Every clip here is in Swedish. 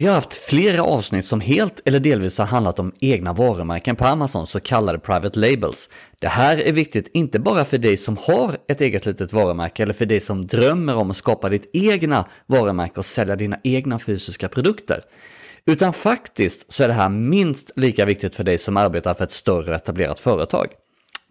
Vi har haft flera avsnitt som helt eller delvis har handlat om egna varumärken på Amazon, så kallade private labels. Det här är viktigt inte bara för dig som har ett eget litet varumärke eller för dig som drömmer om att skapa ditt egna varumärke och sälja dina egna fysiska produkter. Utan faktiskt så är det här minst lika viktigt för dig som arbetar för ett större etablerat företag.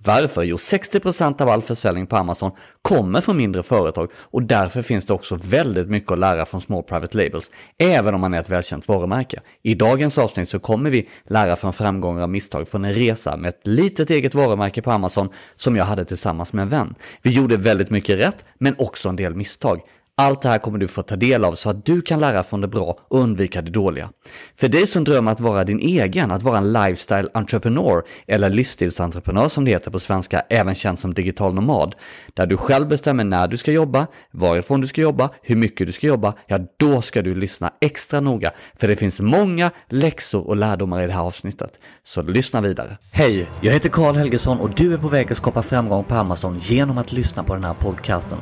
Varför? Jo, 60% av all försäljning på Amazon kommer från mindre företag och därför finns det också väldigt mycket att lära från små private labels, även om man är ett välkänt varumärke. I dagens avsnitt så kommer vi lära från framgångar och misstag från en resa med ett litet eget varumärke på Amazon som jag hade tillsammans med en vän. Vi gjorde väldigt mycket rätt, men också en del misstag. Allt det här kommer du få ta del av så att du kan lära från det bra och undvika det dåliga. För dig som drömmer att vara din egen, att vara en lifestyle entreprenör eller livsstilsentreprenör som det heter på svenska, även känd som digital nomad, där du själv bestämmer när du ska jobba, varifrån du ska jobba, hur mycket du ska jobba, ja då ska du lyssna extra noga, för det finns många läxor och lärdomar i det här avsnittet. Så lyssna vidare. Hej, jag heter Karl Helgesson och du är på väg att skapa framgång på Amazon genom att lyssna på den här podcasten.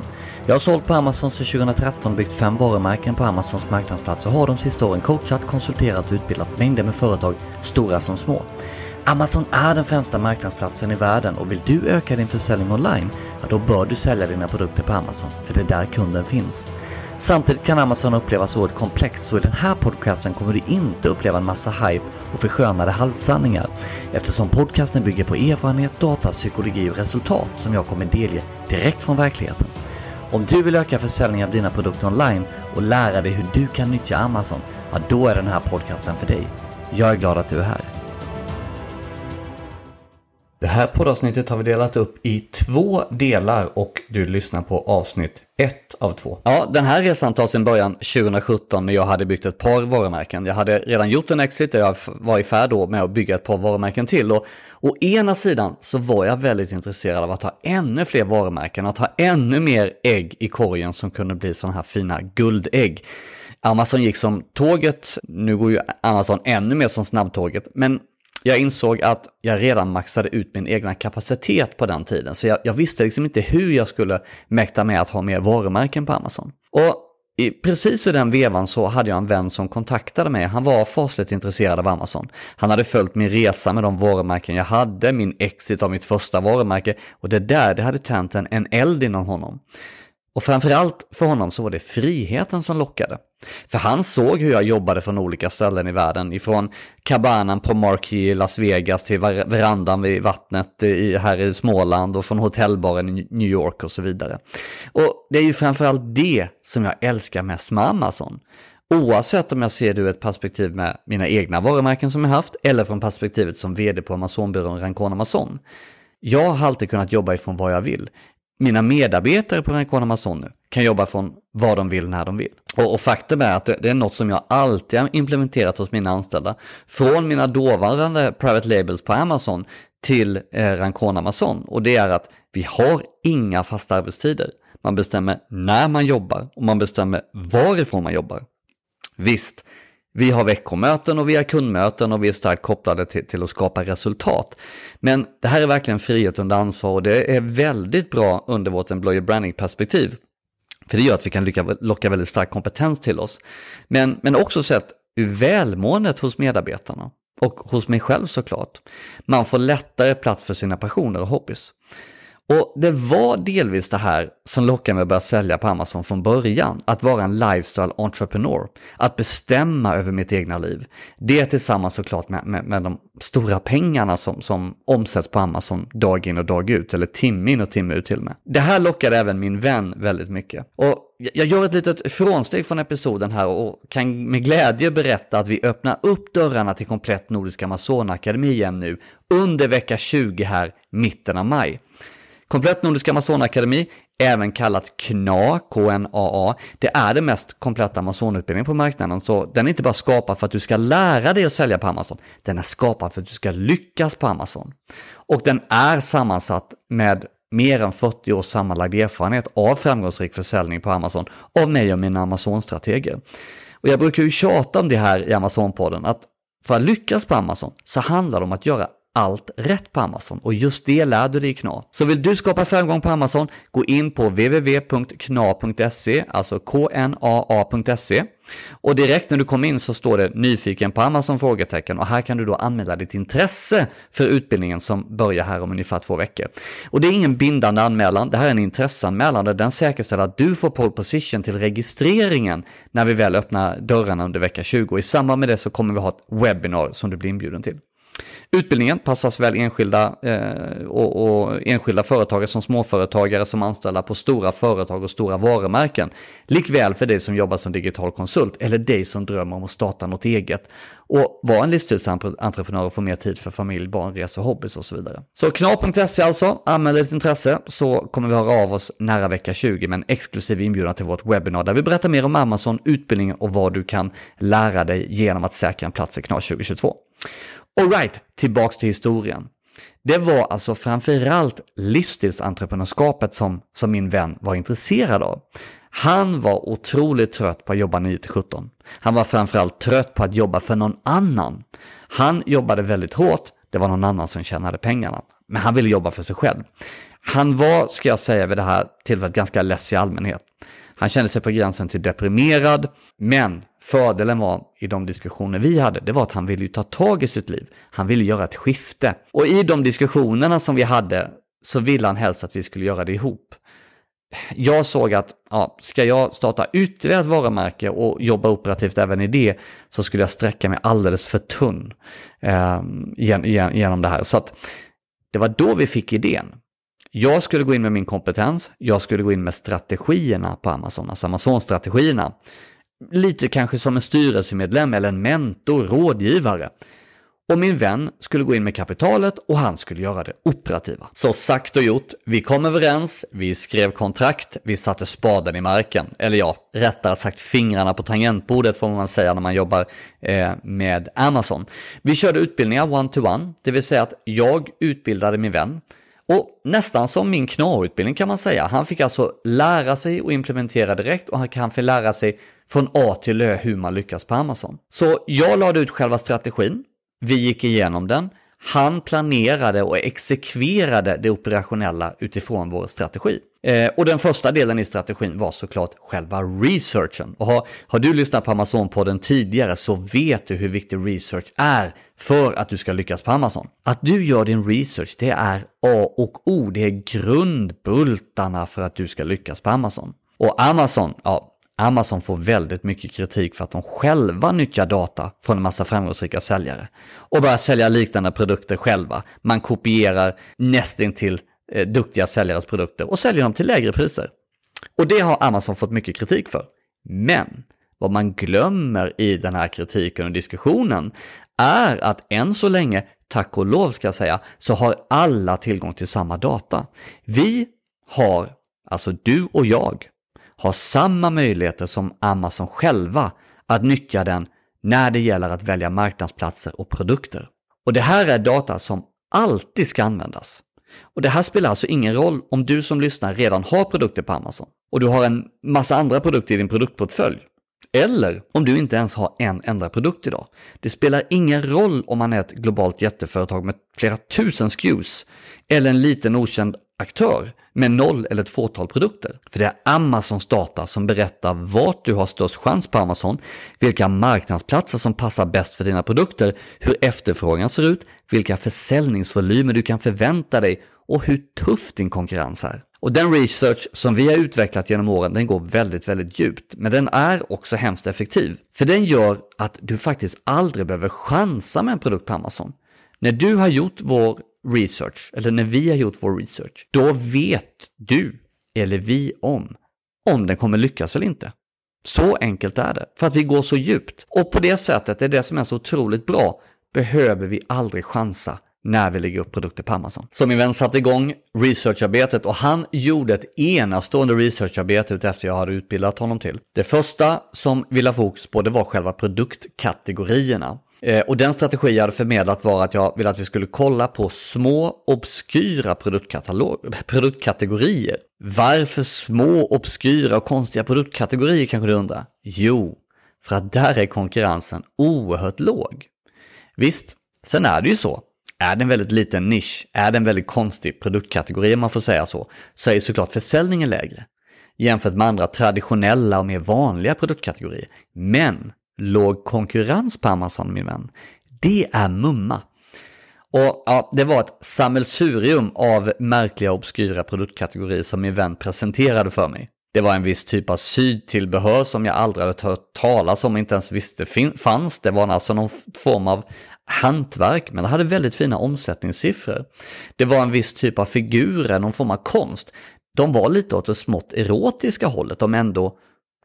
Jag har sålt på Amazon sedan 2013 byggt fem varumärken på Amazons marknadsplats och har de sista åren coachat, konsulterat och utbildat mängder med företag, stora som små. Amazon är den främsta marknadsplatsen i världen och vill du öka din försäljning online, ja då bör du sälja dina produkter på Amazon, för det är där kunden finns. Samtidigt kan Amazon upplevas oerhört komplext så i den här podcasten kommer du inte uppleva en massa hype och förskönade halvsanningar eftersom podcasten bygger på erfarenhet, data, psykologi och resultat som jag kommer delge direkt från verkligheten. Om du vill öka försäljningen av dina produkter online och lära dig hur du kan nyttja Amazon, ja då är den här podcasten för dig. Jag är glad att du är här. Det här poddavsnittet har vi delat upp i två delar och du lyssnar på avsnitt ett av två. Ja, den här resan tar sin början 2017 när jag hade byggt ett par varumärken. Jag hade redan gjort en exit och jag var i färd då med att bygga ett par varumärken till. Och å ena sidan så var jag väldigt intresserad av att ha ännu fler varumärken, att ha ännu mer ägg i korgen som kunde bli sådana här fina guldägg. Amazon gick som tåget, nu går ju Amazon ännu mer som snabbtåget, men jag insåg att jag redan maxade ut min egna kapacitet på den tiden, så jag, jag visste liksom inte hur jag skulle mäkta med att ha mer varumärken på Amazon. Och i, precis i den vevan så hade jag en vän som kontaktade mig. Han var fasligt intresserad av Amazon. Han hade följt min resa med de varumärken jag hade, min exit av mitt första varumärke och det där, det hade tänt en, en eld inom honom. Och framförallt för honom så var det friheten som lockade. För han såg hur jag jobbade från olika ställen i världen, ifrån kabanan på Marquee i Las Vegas till verandan vid vattnet i, här i Småland och från hotellbaren i New York och så vidare. Och det är ju framförallt det som jag älskar mest med Amazon. Oavsett om jag ser det ur ett perspektiv med mina egna varumärken som jag haft eller från perspektivet som vd på Amazonbyrån Rancon Amazon. Jag har alltid kunnat jobba ifrån vad jag vill mina medarbetare på Rancon Amazon nu kan jobba från vad de vill när de vill. Och, och faktum är att det, det, är något som jag alltid har implementerat hos mina anställda. Från mina dåvarande private labels på Amazon till eh, Rancon Amazon. Och det är att vi har inga fasta arbetstider. Man bestämmer när man jobbar och man bestämmer varifrån man jobbar. Visst, vi har veckomöten och vi har kundmöten och vi är starkt kopplade till, till, att skapa resultat. Men det här är verkligen frihet under ansvar och det är väldigt bra under vårt employer branding-perspektiv. För det gör att vi kan lycka, locka väldigt stark kompetens till oss. Men, men också sett ur välmåendet hos medarbetarna. Och hos mig själv såklart. Man får lättare plats för sina passioner och hobbys. Och det var delvis det här som lockade mig att börja sälja på Amazon från början. Att vara en lifestyle entreprenör, Att bestämma över mitt egna liv. Det tillsammans såklart med, med, med de stora pengarna som, som omsätts på Amazon dag in och dag ut. Eller timme in och timme ut till och med. Det här lockade även min vän väldigt mycket. Och jag gör ett litet frånsteg från episoden här och kan med glädje berätta att vi öppnar upp dörrarna till komplett Nordiska Amazonakademi igen nu under vecka 20 här, mitten av maj. Komplett Nordisk Amazonakademi, även kallat KNA, KNAA, det är den mest kompletta Amazonutbildningen på marknaden, så den är inte bara skapad för att du ska lära dig att sälja på Amazon, den är skapad för att du ska lyckas på Amazon. Och den är sammansatt med mer än 40 års sammanlagd erfarenhet av framgångsrik försäljning på Amazon av mig och mina Amazon-strateger. Och jag brukar ju tjata om det här i Amazon-podden, att för att lyckas på Amazon så handlar det om att göra allt rätt på Amazon och just det lär du dig i Kna. Så vill du skapa framgång på Amazon, gå in på www.kna.se, alltså knaa.se och direkt när du kommer in så står det nyfiken på Amazon? frågetecken och här kan du då anmäla ditt intresse för utbildningen som börjar här om ungefär två veckor. Och det är ingen bindande anmälan, det här är en intresseanmälan och den säkerställer att du får pole position till registreringen när vi väl öppnar dörrarna under vecka 20 i samband med det så kommer vi ha ett webbinar som du blir inbjuden till. Utbildningen passar såväl enskilda eh, och, och, enskilda företagare som småföretagare som anställda på stora företag och stora varumärken. Likväl för dig som jobbar som digital konsult eller dig som drömmer om att starta något eget och vara en livsstilsentreprenör och få mer tid för familj, barn, resor, hobbys och så vidare. Så knar.se alltså, anmäl ditt intresse så kommer vi höra av oss nära vecka 20 med en exklusiv inbjudan till vårt webbinar där vi berättar mer om Amazon, utbildning och vad du kan lära dig genom att säkra en plats i Knar 2022. Alright, tillbaks till historien. Det var alltså framförallt livsstilsentreprenörskapet som, som min vän var intresserad av. Han var otroligt trött på att jobba 9-17. Han var framförallt trött på att jobba för någon annan. Han jobbade väldigt hårt, det var någon annan som tjänade pengarna. Men han ville jobba för sig själv. Han var, ska jag säga vid det här tillfället, ganska less i allmänhet. Han kände sig på gränsen till deprimerad, men fördelen var i de diskussioner vi hade, det var att han ville ju ta tag i sitt liv. Han ville göra ett skifte. Och i de diskussionerna som vi hade så ville han helst att vi skulle göra det ihop. Jag såg att ja, ska jag starta ytterligare ett varumärke och jobba operativt även i det så skulle jag sträcka mig alldeles för tunn eh, genom det här. Så att det var då vi fick idén. Jag skulle gå in med min kompetens, jag skulle gå in med strategierna på Amazon, alltså Amazon-strategierna. Lite kanske som en styrelsemedlem eller en mentor, rådgivare. Och min vän skulle gå in med kapitalet och han skulle göra det operativa. Så sagt och gjort, vi kom överens, vi skrev kontrakt, vi satte spaden i marken. Eller ja, rättare sagt fingrarna på tangentbordet får man säga när man jobbar eh, med Amazon. Vi körde utbildningar one-to-one, det vill säga att jag utbildade min vän och nästan som min KNA-utbildning kan man säga. Han fick alltså lära sig och implementera direkt och han kan få lära sig från A till Ö hur man lyckas på Amazon. Så jag lade ut själva strategin. Vi gick igenom den. Han planerade och exekverade det operationella utifrån vår strategi. Eh, och den första delen i strategin var såklart själva researchen. Och har, har du lyssnat på Amazon-podden tidigare så vet du hur viktig research är för att du ska lyckas på Amazon. Att du gör din research, det är A och O, det är grundbultarna för att du ska lyckas på Amazon. Och Amazon, ja, Amazon får väldigt mycket kritik för att de själva nyttjar data från en massa framgångsrika säljare och börjar sälja liknande produkter själva. Man kopierar nästintill eh, duktiga säljares produkter och säljer dem till lägre priser. Och det har Amazon fått mycket kritik för. Men vad man glömmer i den här kritiken och diskussionen är att än så länge, tack och lov ska jag säga, så har alla tillgång till samma data. Vi har, alltså du och jag, har samma möjligheter som Amazon själva att nyttja den när det gäller att välja marknadsplatser och produkter. Och det här är data som alltid ska användas. Och det här spelar alltså ingen roll om du som lyssnar redan har produkter på Amazon och du har en massa andra produkter i din produktportfölj. Eller om du inte ens har en enda produkt idag. Det spelar ingen roll om man är ett globalt jätteföretag med flera tusen SKUs eller en liten okänd aktör med noll eller ett fåtal produkter. För det är Amazons data som berättar vart du har störst chans på Amazon, vilka marknadsplatser som passar bäst för dina produkter, hur efterfrågan ser ut, vilka försäljningsvolymer du kan förvänta dig och hur tuff din konkurrens är. Och den research som vi har utvecklat genom åren, den går väldigt, väldigt djupt. Men den är också hemskt effektiv. För den gör att du faktiskt aldrig behöver chansa med en produkt på Amazon. När du har gjort vår research, eller när vi har gjort vår research, då vet du, eller vi om, om den kommer lyckas eller inte. Så enkelt är det, för att vi går så djupt. Och på det sättet, det är det som är så otroligt bra, behöver vi aldrig chansa när vi lägger upp produkter på Amazon. Så min vän satte igång researcharbetet och han gjorde ett enastående researcharbete utefter jag hade utbildat honom till. Det första som vi la fokus på det var själva produktkategorierna. Eh, och den strategi jag hade förmedlat var att jag ville att vi skulle kolla på små obskyra produktkategorier. Varför små, obskyra och konstiga produktkategorier kanske du undrar? Jo, för att där är konkurrensen oerhört låg. Visst, sen är det ju så är det en väldigt liten nisch, är det en väldigt konstig produktkategori om man får säga så, så är såklart försäljningen lägre jämfört med andra traditionella och mer vanliga produktkategorier. Men låg konkurrens på Amazon min vän, det är mumma. Och ja, det var ett sammelsurium av märkliga obskyra produktkategorier som min vän presenterade för mig. Det var en viss typ av sydtillbehör som jag aldrig hade hört talas om och inte ens visste fanns. Det var alltså någon form av hantverk, men det hade väldigt fina omsättningssiffror. Det var en viss typ av figurer, någon form av konst. De var lite åt det smått erotiska hållet, om ändå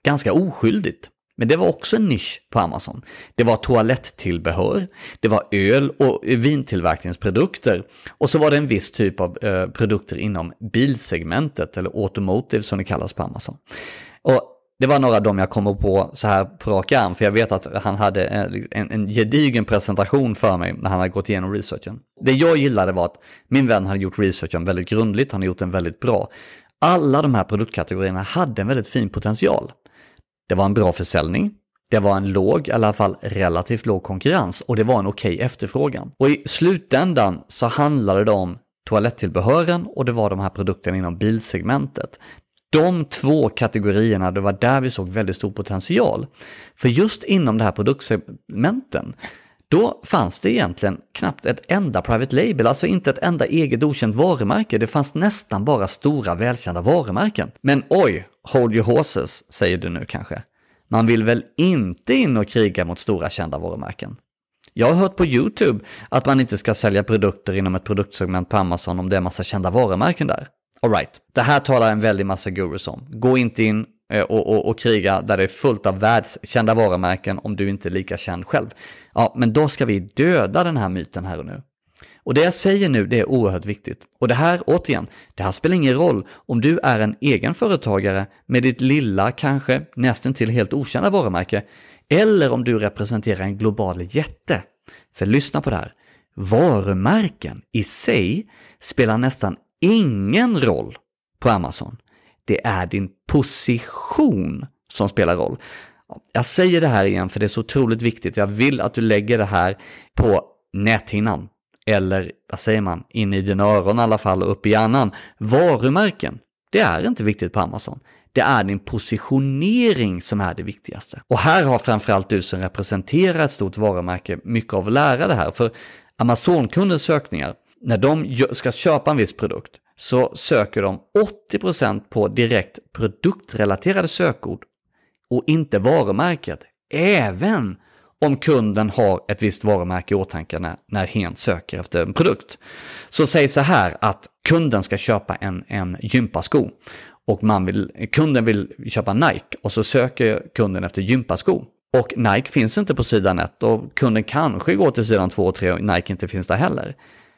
ganska oskyldigt. Men det var också en nisch på Amazon. Det var toalettillbehör, det var öl och vintillverkningsprodukter och så var det en viss typ av eh, produkter inom bilsegmentet eller automotive som det kallas på Amazon. Och det var några av dem jag kommer på så här på rak arm, för jag vet att han hade en, en, en gedigen presentation för mig när han hade gått igenom researchen. Det jag gillade var att min vän hade gjort researchen väldigt grundligt, han hade gjort den väldigt bra. Alla de här produktkategorierna hade en väldigt fin potential. Det var en bra försäljning, det var en låg, i alla fall relativt låg konkurrens och det var en okej okay efterfrågan. Och i slutändan så handlade det om toalettillbehören och det var de här produkterna inom bilsegmentet. De två kategorierna, det var där vi såg väldigt stor potential. För just inom det här produktsegmenten, då fanns det egentligen knappt ett enda private label, alltså inte ett enda eget okänt varumärke. Det fanns nästan bara stora välkända varumärken. Men oj, hold your horses, säger du nu kanske. Man vill väl inte in och kriga mot stora kända varumärken? Jag har hört på YouTube att man inte ska sälja produkter inom ett produktsegment på Amazon om det är massa kända varumärken där. Alright, det här talar en väldig massa gurus om. Gå inte in eh, och, och, och, kriga där det är fullt av världskända varumärken om du inte är lika känd själv. Ja, men då ska vi döda den här myten här och nu. Och det jag säger nu, det är oerhört viktigt. Och det här, återigen, det här spelar ingen roll om du är en egen företagare med ditt lilla, kanske nästan till helt okända varumärke, eller om du representerar en global jätte. För lyssna på det här. Varumärken i sig spelar nästan ingen roll på Amazon. Det är din position som spelar roll. Jag säger det här igen för det är så otroligt viktigt. Jag vill att du lägger det här på näthinnan. Eller vad säger man, in i dina öron i alla fall och upp i hjärnan. Varumärken, det är inte viktigt på Amazon. Det är din positionering som är det viktigaste. Och här har framförallt du som representerar ett stort varumärke mycket av att lära det här. För Amazon-kundens sökningar, när de ska köpa en viss produkt, så söker de 80% på direkt produktrelaterade sökord och inte varumärket, även om kunden har ett visst varumärke i åtanke när, när hen söker efter en produkt. Så säg så här att kunden ska köpa en, en gympasko och man vill, kunden vill köpa Nike och så söker kunden efter gympasko. Och Nike finns inte på sidan 1 och kunden kanske går till sidan 2 och 3 och Nike inte finns där heller.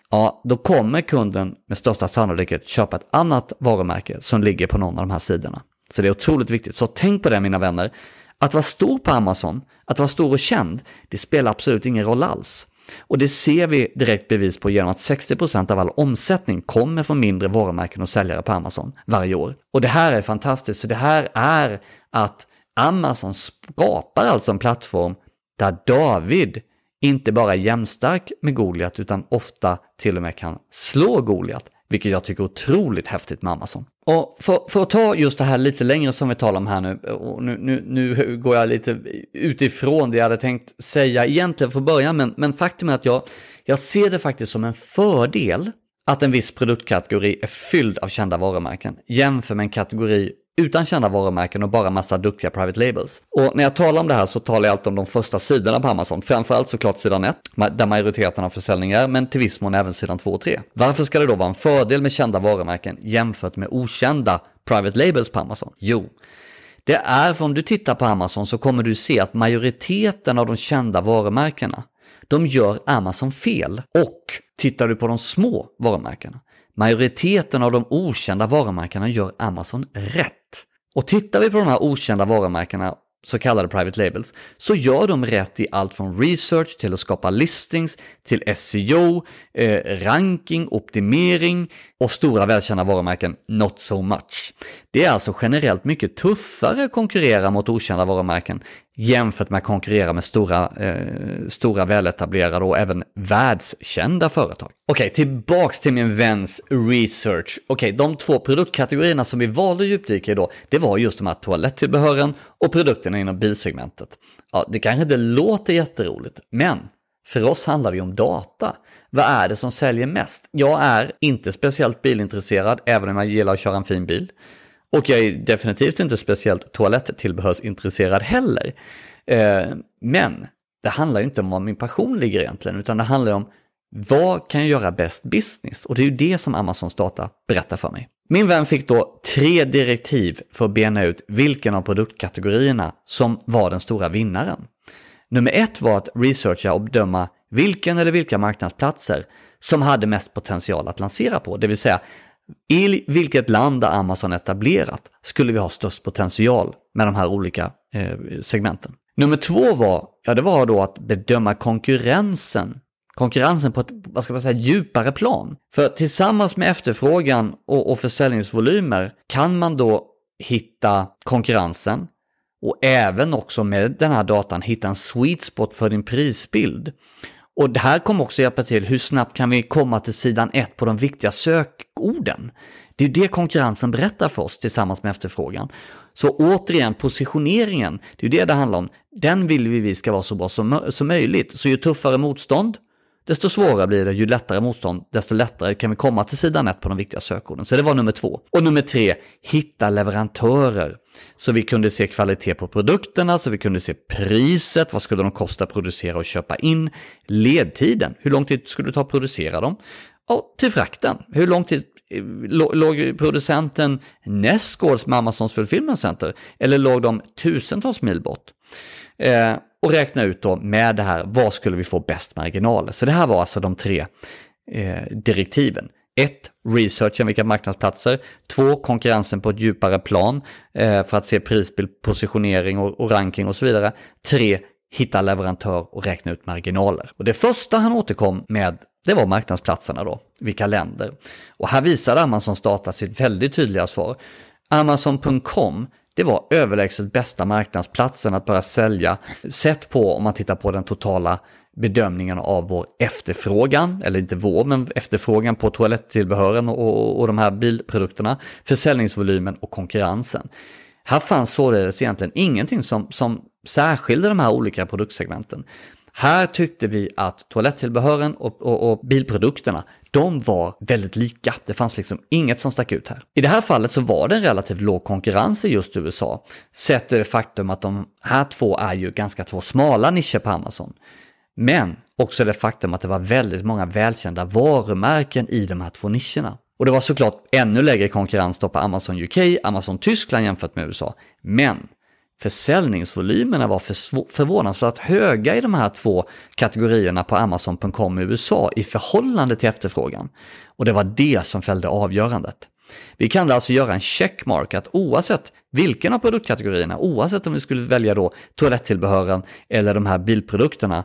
Ja, då kommer kunden med största sannolikhet köpa ett annat varumärke som ligger på någon av de här sidorna. Så det är otroligt viktigt. Så tänk på det mina vänner. Att vara stor på Amazon, att vara stor och känd, det spelar absolut ingen roll alls. Och det ser vi direkt bevis på genom att 60% av all omsättning kommer från mindre varumärken och säljare på Amazon varje år. Och det här är fantastiskt, så det här är att Amazon skapar alltså en plattform där David inte bara är jämnstark med Goliat utan ofta till och med kan slå Goliat, vilket jag tycker är otroligt häftigt med Amazon. Och för, för, att ta just det här lite längre som vi talar om här nu, och nu, nu, nu går jag lite utifrån det jag hade tänkt säga egentligen från början, men, men faktum är att jag, jag ser det faktiskt som en fördel att en viss produktkategori är fylld av kända varumärken jämfört med en kategori utan kända varumärken och bara massa duktiga private labels. Och när jag talar om det här så talar jag alltid om de första sidorna på Amazon, framförallt såklart sidan 1, där majoriteten av försäljningar, men till viss mån även sidan 2 och 3. Varför ska det då vara en fördel med kända varumärken jämfört med okända private labels på Amazon? Jo, det är för om du tittar på Amazon så kommer du se att majoriteten av de kända varumärkena, de gör Amazon fel. Och tittar du på de små varumärkena, majoriteten av de okända varumärkena gör Amazon rätt. Och tittar vi på de här okända varumärkena, så kallade private labels, så gör de rätt i allt från research till att skapa listings, till SEO, eh, ranking, optimering och stora välkända varumärken not so much. Det är alltså generellt mycket tuffare att konkurrera mot okända varumärken jämfört med att konkurrera med stora, eh, stora väletablerade och även världskända företag. Okej, okay, tillbaks till min väns research. Okej, okay, de två produktkategorierna som vi valde att djupdyka i då, det var just de här toalettillbehören och produkterna inom bilsegmentet. Ja, det kanske inte låter jätteroligt, men för oss handlar det ju om data. Vad är det som säljer mest? Jag är inte speciellt bilintresserad, även om jag gillar att köra en fin bil. Och jag är definitivt inte speciellt toalettillbehörsintresserad heller. Eh, men det handlar ju inte om var min passion ligger egentligen, utan det handlar om vad kan jag göra bäst business? Och det är ju det som Amazons data berättar för mig. Min vän fick då tre direktiv för att bena ut vilken av produktkategorierna som var den stora vinnaren. Nummer ett var att researcha och bedöma vilken eller vilka marknadsplatser som hade mest potential att lansera på, det vill säga i vilket land där Amazon etablerat skulle vi ha störst potential med de här olika eh, segmenten. Nummer två var, ja det var då att bedöma konkurrensen. Konkurrensen på ett, vad ska man säga, djupare plan. För tillsammans med efterfrågan och, och försäljningsvolymer kan man då hitta konkurrensen och även också med den här datan hitta en sweet spot för din prisbild. Och det här kommer också hjälpa till, hur snabbt kan vi komma till sidan 1 på de viktiga sökorden? Det är det konkurrensen berättar för oss tillsammans med efterfrågan. Så återigen, positioneringen, det är det det handlar om. Den vill vi vi ska vara så bra som, som möjligt. Så ju tuffare motstånd, desto svårare blir det. Ju lättare motstånd, desto lättare kan vi komma till sidan 1 på de viktiga sökorden. Så det var nummer två. Och nummer tre, hitta leverantörer. Så vi kunde se kvalitet på produkterna, så vi kunde se priset, vad skulle de kosta att producera och köpa in, ledtiden, hur lång tid skulle det ta att producera dem, och till frakten, hur lång tid eh, låg producenten nästgårds med Amazons Fulfillment Center eller låg de tusentals mil bort? Eh, och räkna ut då med det här, vad skulle vi få bäst marginaler? Så det här var alltså de tre eh, direktiven. 1. Researchen vilka marknadsplatser. 2. Konkurrensen på ett djupare plan eh, för att se prisbild, positionering och, och ranking och så vidare. 3. Hitta leverantör och räkna ut marginaler. Och det första han återkom med det var marknadsplatserna då, vilka länder. Och här visade Amazons data sitt väldigt tydliga svar. Amazon.com det var överlägset bästa marknadsplatsen att börja sälja, sett på om man tittar på den totala bedömningen av vår efterfrågan, eller inte vår, men efterfrågan på toalettillbehören och, och, och de här bilprodukterna, försäljningsvolymen och konkurrensen. Här fanns således egentligen ingenting som, som särskilde de här olika produktsegmenten. Här tyckte vi att toalettillbehören och, och, och, bilprodukterna, de var väldigt lika. Det fanns liksom inget som stack ut här. I det här fallet så var det en relativt låg konkurrens i just USA, sett ur det faktum att de här två är ju ganska två smala nischer på Amazon. Men också det faktum att det var väldigt många välkända varumärken i de här två nischerna. Och det var såklart ännu lägre konkurrens då på Amazon UK, Amazon Tyskland jämfört med USA. Men försäljningsvolymerna var förvånansvärt höga i de här två kategorierna på Amazon.com i USA i förhållande till efterfrågan. Och det var det som fällde avgörandet. Vi kan alltså göra en checkmark att oavsett vilken av produktkategorierna, oavsett om vi skulle välja då toalettillbehören eller de här bilprodukterna,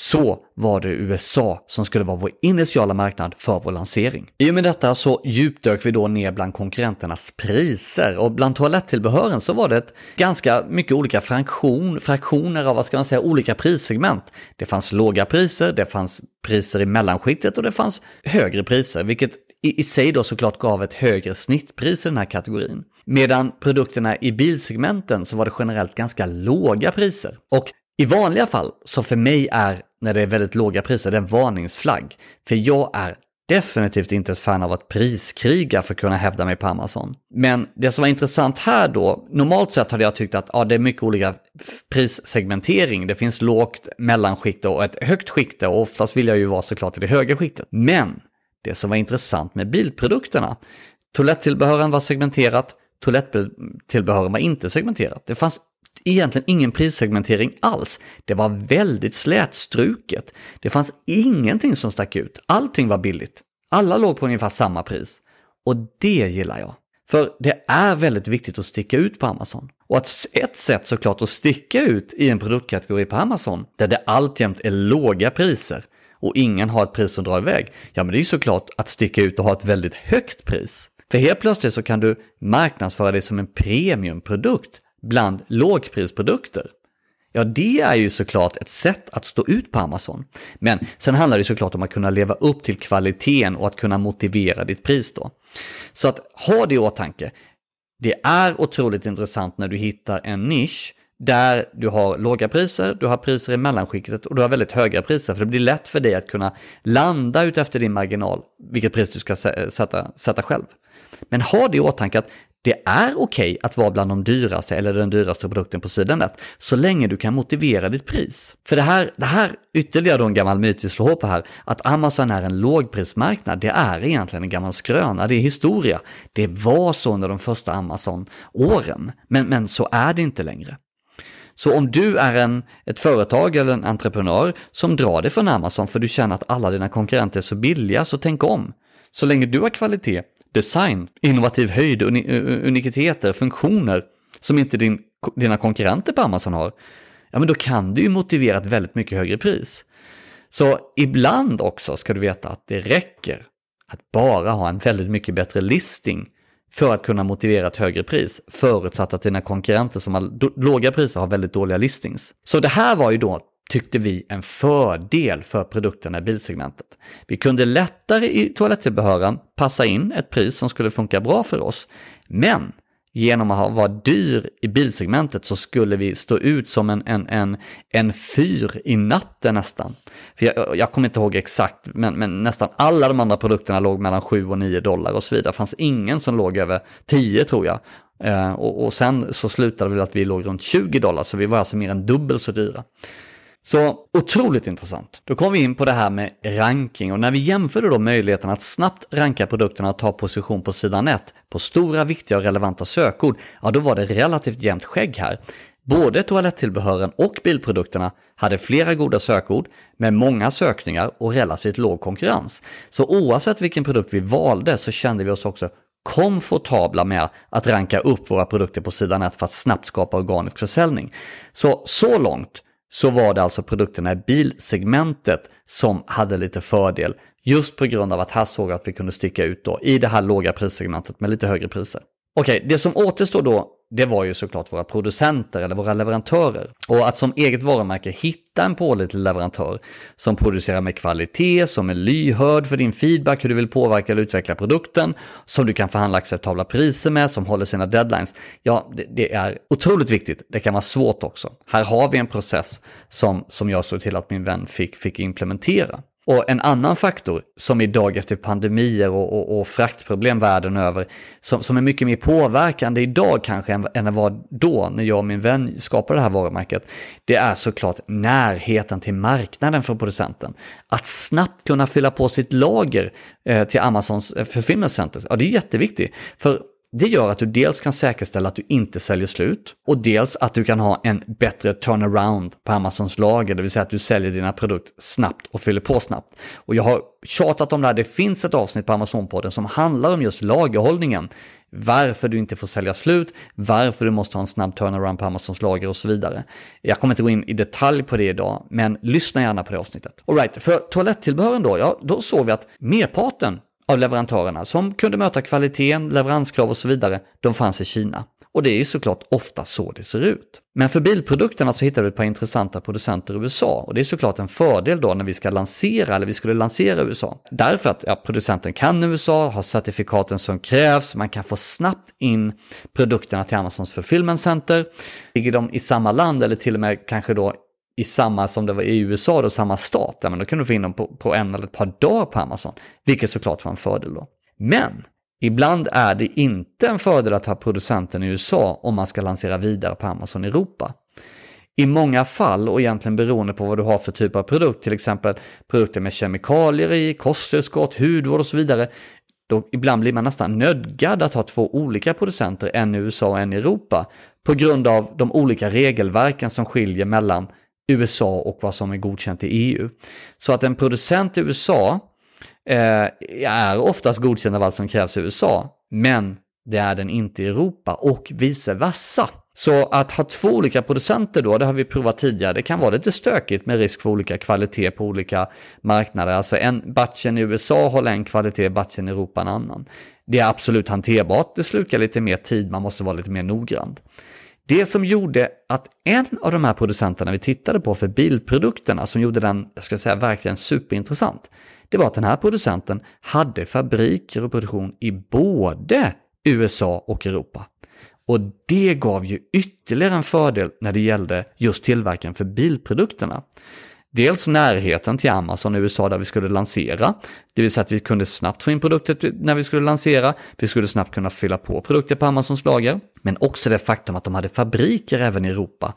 så var det USA som skulle vara vår initiala marknad för vår lansering. I och med detta så djupdök vi då ner bland konkurrenternas priser och bland toalettillbehören så var det ett ganska mycket olika fraktion, fraktioner av vad ska man säga, olika prissegment. Det fanns låga priser, det fanns priser i mellanskiktet och det fanns högre priser, vilket i, i sig då såklart gav ett högre snittpris i den här kategorin. Medan produkterna i bilsegmenten så var det generellt ganska låga priser. Och i vanliga fall, så för mig är när det är väldigt låga priser, det är en varningsflagg. För jag är definitivt inte ett fan av att priskriga för att kunna hävda mig på Amazon. Men det som var intressant här då, normalt sett hade jag tyckt att ja, det är mycket olika prissegmentering. Det finns lågt, mellanskikte och ett högt skikte och oftast vill jag ju vara såklart i det höga skiktet. Men det som var intressant med bilprodukterna, toalettillbehören var segmenterat, toalettillbehören var inte segmenterat. Det fanns egentligen ingen prissegmentering alls. Det var väldigt slätstruket. Det fanns ingenting som stack ut. Allting var billigt. Alla låg på ungefär samma pris. Och det gillar jag. För det är väldigt viktigt att sticka ut på Amazon. Och att ett sätt såklart att sticka ut i en produktkategori på Amazon, där det alltjämt är låga priser och ingen har ett pris som drar iväg, ja men det är ju såklart att sticka ut och ha ett väldigt högt pris. För helt plötsligt så kan du marknadsföra dig som en premiumprodukt bland lågprisprodukter. Ja, det är ju såklart ett sätt att stå ut på Amazon. Men sen handlar det såklart om att kunna leva upp till kvaliteten och att kunna motivera ditt pris då. Så att ha det i åtanke. Det är otroligt intressant när du hittar en nisch där du har låga priser, du har priser i mellanskiktet och du har väldigt höga priser. För det blir lätt för dig att kunna landa ut efter din marginal, vilket pris du ska sätta, sätta själv. Men ha det i åtanke att det är okej okay att vara bland de dyraste eller den dyraste produkten på sidan så länge du kan motivera ditt pris. För det här, det här ytterligare då en gammal myt vi slår på här, att Amazon är en lågprismarknad, det är egentligen en gammal skröna, det är historia. Det var så under de första Amazon-åren, men, men så är det inte längre. Så om du är en, ett företag eller en entreprenör som drar dig från Amazon för du känner att alla dina konkurrenter är så billiga, så tänk om. Så länge du har kvalitet, design, innovativ höjd, unikiteter, funktioner som inte din, dina konkurrenter på Amazon har, ja men då kan du ju motivera ett väldigt mycket högre pris. Så ibland också ska du veta att det räcker att bara ha en väldigt mycket bättre listing för att kunna motivera ett högre pris, förutsatt att dina konkurrenter som har låga priser har väldigt dåliga listings. Så det här var ju då tyckte vi en fördel för produkterna i bilsegmentet. Vi kunde lättare i toalettillbehören passa in ett pris som skulle funka bra för oss, men genom att vara dyr i bilsegmentet så skulle vi stå ut som en, en, en, en fyr i natten nästan. För jag, jag kommer inte ihåg exakt, men, men, nästan alla de andra produkterna låg mellan 7 och 9 dollar och så vidare. Det fanns ingen som låg över 10 tror jag. Eh, och, och sen så slutade det att vi låg runt 20 dollar, så vi var alltså mer än dubbelt så dyra. Så otroligt intressant. Då kom vi in på det här med ranking och när vi jämförde då möjligheten att snabbt ranka produkterna och ta position på sidan 1 på stora, viktiga och relevanta sökord, ja då var det relativt jämnt skägg här. Både toalettillbehören och bilprodukterna hade flera goda sökord med många sökningar och relativt låg konkurrens. Så oavsett vilken produkt vi valde så kände vi oss också komfortabla med att ranka upp våra produkter på sidan 1 för att snabbt skapa organisk försäljning. Så, så långt så var det alltså produkterna i bilsegmentet som hade lite fördel just på grund av att här såg att vi kunde sticka ut då i det här låga prissegmentet med lite högre priser. Okej, det som återstår då det var ju såklart våra producenter eller våra leverantörer. Och att som eget varumärke hitta en pålitlig leverantör som producerar med kvalitet, som är lyhörd för din feedback, hur du vill påverka eller utveckla produkten, som du kan förhandla acceptabla priser med, som håller sina deadlines. Ja, det, det är otroligt viktigt. Det kan vara svårt också. Här har vi en process som, som jag såg till att min vän fick, fick implementera. Och en annan faktor som idag efter pandemier och, och, och fraktproblem världen över, som, som är mycket mer påverkande idag kanske än, än det var då när jag och min vän skapade det här varumärket, det är såklart närheten till marknaden för producenten. Att snabbt kunna fylla på sitt lager eh, till Amazons eh, fulfillment center, ja det är jätteviktigt. För det gör att du dels kan säkerställa att du inte säljer slut och dels att du kan ha en bättre turnaround på Amazons lager, det vill säga att du säljer dina produkter snabbt och fyller på snabbt. Och jag har tjatat om det här, det finns ett avsnitt på Amazon-podden som handlar om just lagerhållningen. Varför du inte får sälja slut, varför du måste ha en snabb turnaround på Amazons lager och så vidare. Jag kommer inte gå in i detalj på det idag, men lyssna gärna på det avsnittet. Alright, för toalettillbehören då, ja, då såg vi att merparten av leverantörerna som kunde möta kvaliteten, leveranskrav och så vidare, de fanns i Kina. Och det är ju såklart ofta så det ser ut. Men för bilprodukterna så hittade vi ett par intressanta producenter i USA och det är såklart en fördel då när vi ska lansera eller vi skulle lansera i USA. Därför att ja, producenten kan USA, har certifikaten som krävs, man kan få snabbt in produkterna till Amazons fulfillment center. Ligger de i samma land eller till och med kanske då i samma som det var i USA, då, samma stat, ja, men då kan du få in dem på, på en eller ett par dagar på Amazon, vilket såklart var en fördel då. Men ibland är det inte en fördel att ha producenten i USA om man ska lansera vidare på Amazon Europa. I många fall, och egentligen beroende på vad du har för typ av produkt, till exempel produkter med kemikalier i, kosttillskott, hudvård och så vidare, då ibland blir man nästan nödgad att ha två olika producenter, en i USA och en i Europa, på grund av de olika regelverken som skiljer mellan USA och vad som är godkänt i EU. Så att en producent i USA eh, är oftast godkänd av allt som krävs i USA, men det är den inte i Europa och vice versa. Så att ha två olika producenter då, det har vi provat tidigare, det kan vara lite stökigt med risk för olika kvalitet på olika marknader. Alltså en batchen i USA håller en kvalitet, batchen i Europa en annan. Det är absolut hanterbart, det slukar lite mer tid, man måste vara lite mer noggrann. Det som gjorde att en av de här producenterna vi tittade på för bilprodukterna, som gjorde den, jag ska säga verkligen superintressant, det var att den här producenten hade fabriker och produktion i både USA och Europa. Och det gav ju ytterligare en fördel när det gällde just tillverkaren för bilprodukterna. Dels närheten till Amazon i USA där vi skulle lansera, det vill säga att vi kunde snabbt få in produkter när vi skulle lansera, vi skulle snabbt kunna fylla på produkter på Amazons lager, men också det faktum att de hade fabriker även i Europa.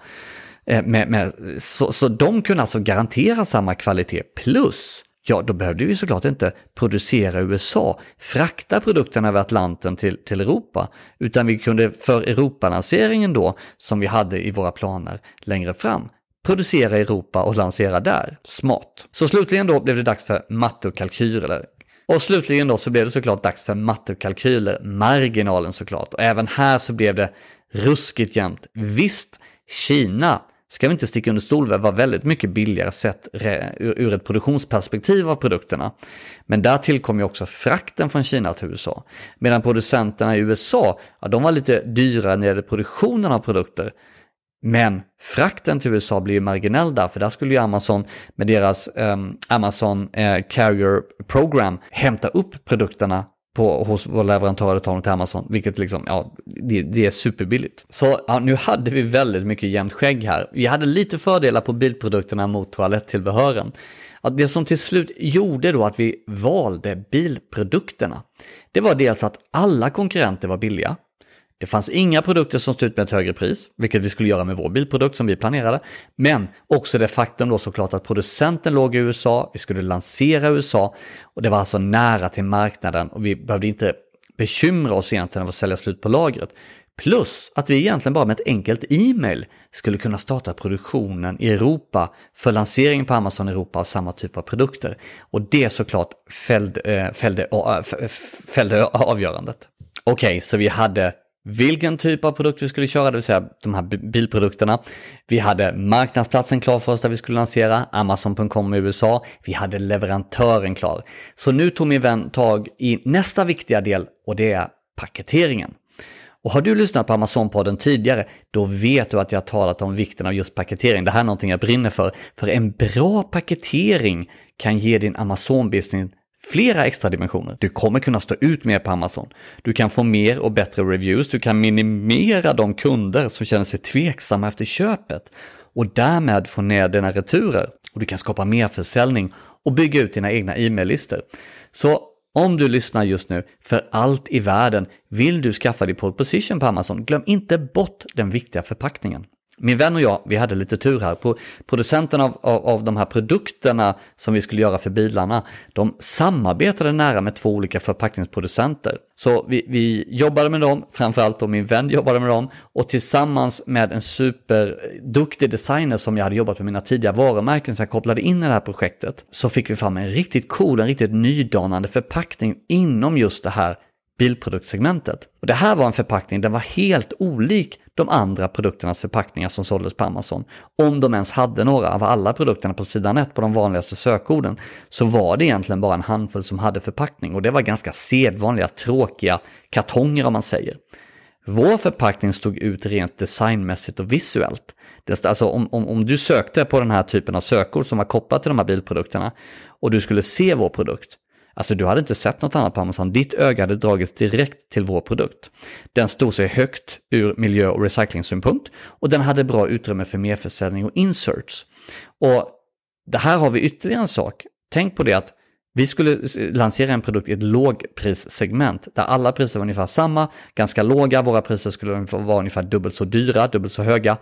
Eh, med, med, så, så de kunde alltså garantera samma kvalitet plus Ja, då behövde vi såklart inte producera i USA, frakta produkterna över Atlanten till, till Europa, utan vi kunde för Europalanseringen då, som vi hade i våra planer längre fram, producera i Europa och lansera där. Smart. Så slutligen då blev det dags för matte och kalkyler. Och slutligen då så blev det såklart dags för matte och kalkyler, marginalen såklart. Och även här så blev det ruskigt jämnt. Visst, Kina ska vi inte sticka under stol med var väldigt mycket billigare sett ur ett produktionsperspektiv av produkterna. Men där tillkom ju också frakten från Kina till USA. Medan producenterna i USA, ja, de var lite dyrare när det gällde produktionen av produkter. Men frakten till USA blir ju marginell där, för där skulle ju Amazon med deras um, Amazon uh, Carrier Program hämta upp produkterna på, hos vår leverantör och ta dem till Amazon, vilket liksom, ja, det, det är superbilligt. Så ja, nu hade vi väldigt mycket jämnt skägg här. Vi hade lite fördelar på bilprodukterna mot toalettillbehören. Att det som till slut gjorde då att vi valde bilprodukterna, det var dels att alla konkurrenter var billiga. Det fanns inga produkter som stod ut med ett högre pris, vilket vi skulle göra med vår bilprodukt som vi planerade. Men också det faktum då såklart att producenten låg i USA, vi skulle lansera i USA och det var alltså nära till marknaden och vi behövde inte bekymra oss egentligen av att sälja slut på lagret. Plus att vi egentligen bara med ett enkelt e-mail skulle kunna starta produktionen i Europa för lansering på Amazon Europa av samma typ av produkter. Och det såklart fällde, eh, fällde, eh, fällde avgörandet. Okej, okay, så vi hade vilken typ av produkt vi skulle köra, det vill säga de här bilprodukterna. Vi hade marknadsplatsen klar för oss där vi skulle lansera, Amazon.com i USA. Vi hade leverantören klar. Så nu tog min vän tag i nästa viktiga del och det är paketeringen. Och har du lyssnat på Amazon-podden tidigare, då vet du att jag har talat om vikten av just paketering. Det här är någonting jag brinner för. För en bra paketering kan ge din Amazon-business flera extra dimensioner. Du kommer kunna stå ut mer på Amazon. Du kan få mer och bättre reviews, du kan minimera de kunder som känner sig tveksamma efter köpet och därmed få ner dina returer. Och du kan skapa mer försäljning och bygga ut dina egna e-maillistor. Så om du lyssnar just nu, för allt i världen, vill du skaffa dig pole position på Amazon, glöm inte bort den viktiga förpackningen. Min vän och jag, vi hade lite tur här. producenterna producenten av, av, av, de här produkterna som vi skulle göra för bilarna, de samarbetade nära med två olika förpackningsproducenter. Så vi, vi jobbade med dem, framförallt då min vän jobbade med dem, och tillsammans med en superduktig designer som jag hade jobbat med mina tidiga varumärken som jag kopplade in i det här projektet, så fick vi fram en riktigt cool, en riktigt nydanande förpackning inom just det här bilproduktsegmentet. Och det här var en förpackning, den var helt olik de andra produkternas förpackningar som såldes på Amazon. Om de ens hade några av alla produkterna på sidan 1 på de vanligaste sökorden så var det egentligen bara en handfull som hade förpackning och det var ganska sedvanliga tråkiga kartonger om man säger. Vår förpackning stod ut rent designmässigt och visuellt. Alltså om, om, om du sökte på den här typen av sökord som var kopplat till de här bilprodukterna och du skulle se vår produkt Alltså du hade inte sett något annat på Amazon. Ditt öga hade dragits direkt till vår produkt. Den stod sig högt ur miljö och recyclingsynpunkt och den hade bra utrymme för merförsäljning och inserts. Och det här har vi ytterligare en sak. Tänk på det att vi skulle lansera en produkt i ett lågprissegment där alla priser var ungefär samma, ganska låga, våra priser skulle vara ungefär dubbelt så dyra, dubbelt så höga.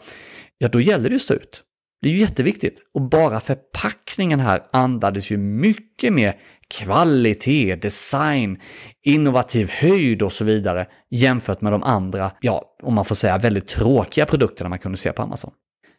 Ja, då gäller det att stå ut. Det är ju jätteviktigt. Och bara förpackningen här andades ju mycket mer kvalitet, design, innovativ höjd och så vidare jämfört med de andra, ja, om man får säga väldigt tråkiga produkterna man kunde se på Amazon.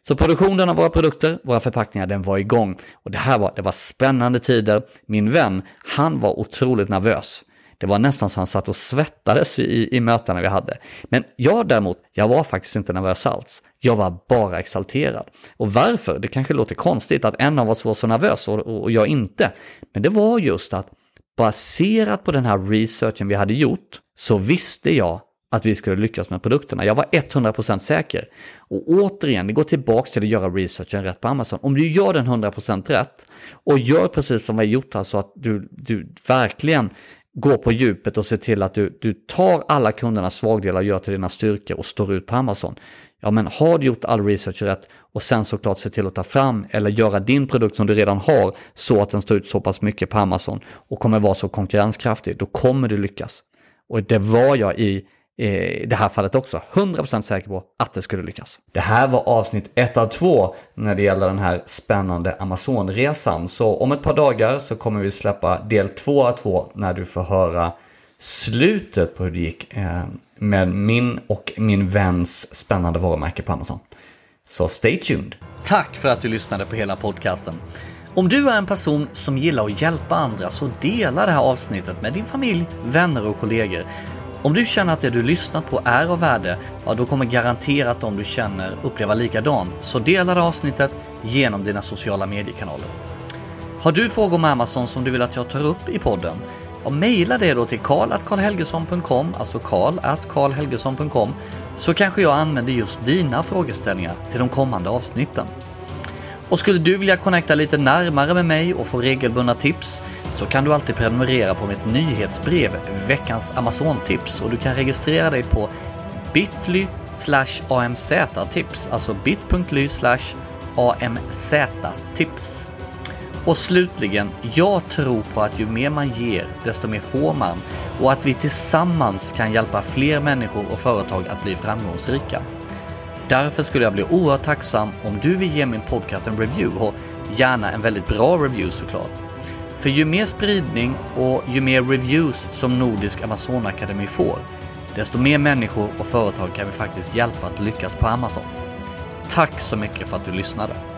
Så produktionen av våra produkter, våra förpackningar, den var igång. Och det här var, det var spännande tider. Min vän, han var otroligt nervös. Det var nästan så han satt och svettades i, i mötena vi hade. Men jag däremot, jag var faktiskt inte nervös alls. Jag var bara exalterad. Och varför? Det kanske låter konstigt att en av oss var så nervös och, och, och jag inte. Men det var just att baserat på den här researchen vi hade gjort så visste jag att vi skulle lyckas med produkterna. Jag var 100% säker. Och återigen, det går tillbaka till att göra researchen rätt på Amazon. Om du gör den 100% rätt och gör precis som vi har gjort, alltså att du, du verkligen går på djupet och ser till att du, du tar alla kundernas svagdelar, och gör till dina styrkor och står ut på Amazon. Ja, men har du gjort all research rätt och sen såklart se till att ta fram eller göra din produkt som du redan har så att den står ut så pass mycket på Amazon och kommer vara så konkurrenskraftig, då kommer du lyckas. Och det var jag i i det här fallet också. 100% säker på att det skulle lyckas. Det här var avsnitt 1 av 2 när det gäller den här spännande Amazonresan. Så om ett par dagar så kommer vi släppa del 2 av 2 när du får höra slutet på hur det gick eh, med min och min väns spännande varumärke på Amazon. Så stay tuned! Tack för att du lyssnade på hela podcasten. Om du är en person som gillar att hjälpa andra så dela det här avsnittet med din familj, vänner och kollegor. Om du känner att det du lyssnat på är av värde, ja då kommer garanterat de du känner uppleva likadant. Så dela det avsnittet genom dina sociala mediekanaler. Har du frågor om Amazon som du vill att jag tar upp i podden? Ja, mejla det då till karl.karlhelgesson.com, alltså karl.karlhelgesson.com, så kanske jag använder just dina frågeställningar till de kommande avsnitten. Och skulle du vilja connecta lite närmare med mig och få regelbundna tips så kan du alltid prenumerera på mitt nyhetsbrev Veckans Amazon-tips och du kan registrera dig på bit.ly amz-tips, alltså bit.ly amz-tips. Och slutligen, jag tror på att ju mer man ger, desto mer får man och att vi tillsammans kan hjälpa fler människor och företag att bli framgångsrika. Därför skulle jag bli oerhört tacksam om du vill ge min podcast en review och gärna en väldigt bra review såklart. För ju mer spridning och ju mer reviews som Nordisk Amazonakademi får, desto mer människor och företag kan vi faktiskt hjälpa att lyckas på Amazon. Tack så mycket för att du lyssnade!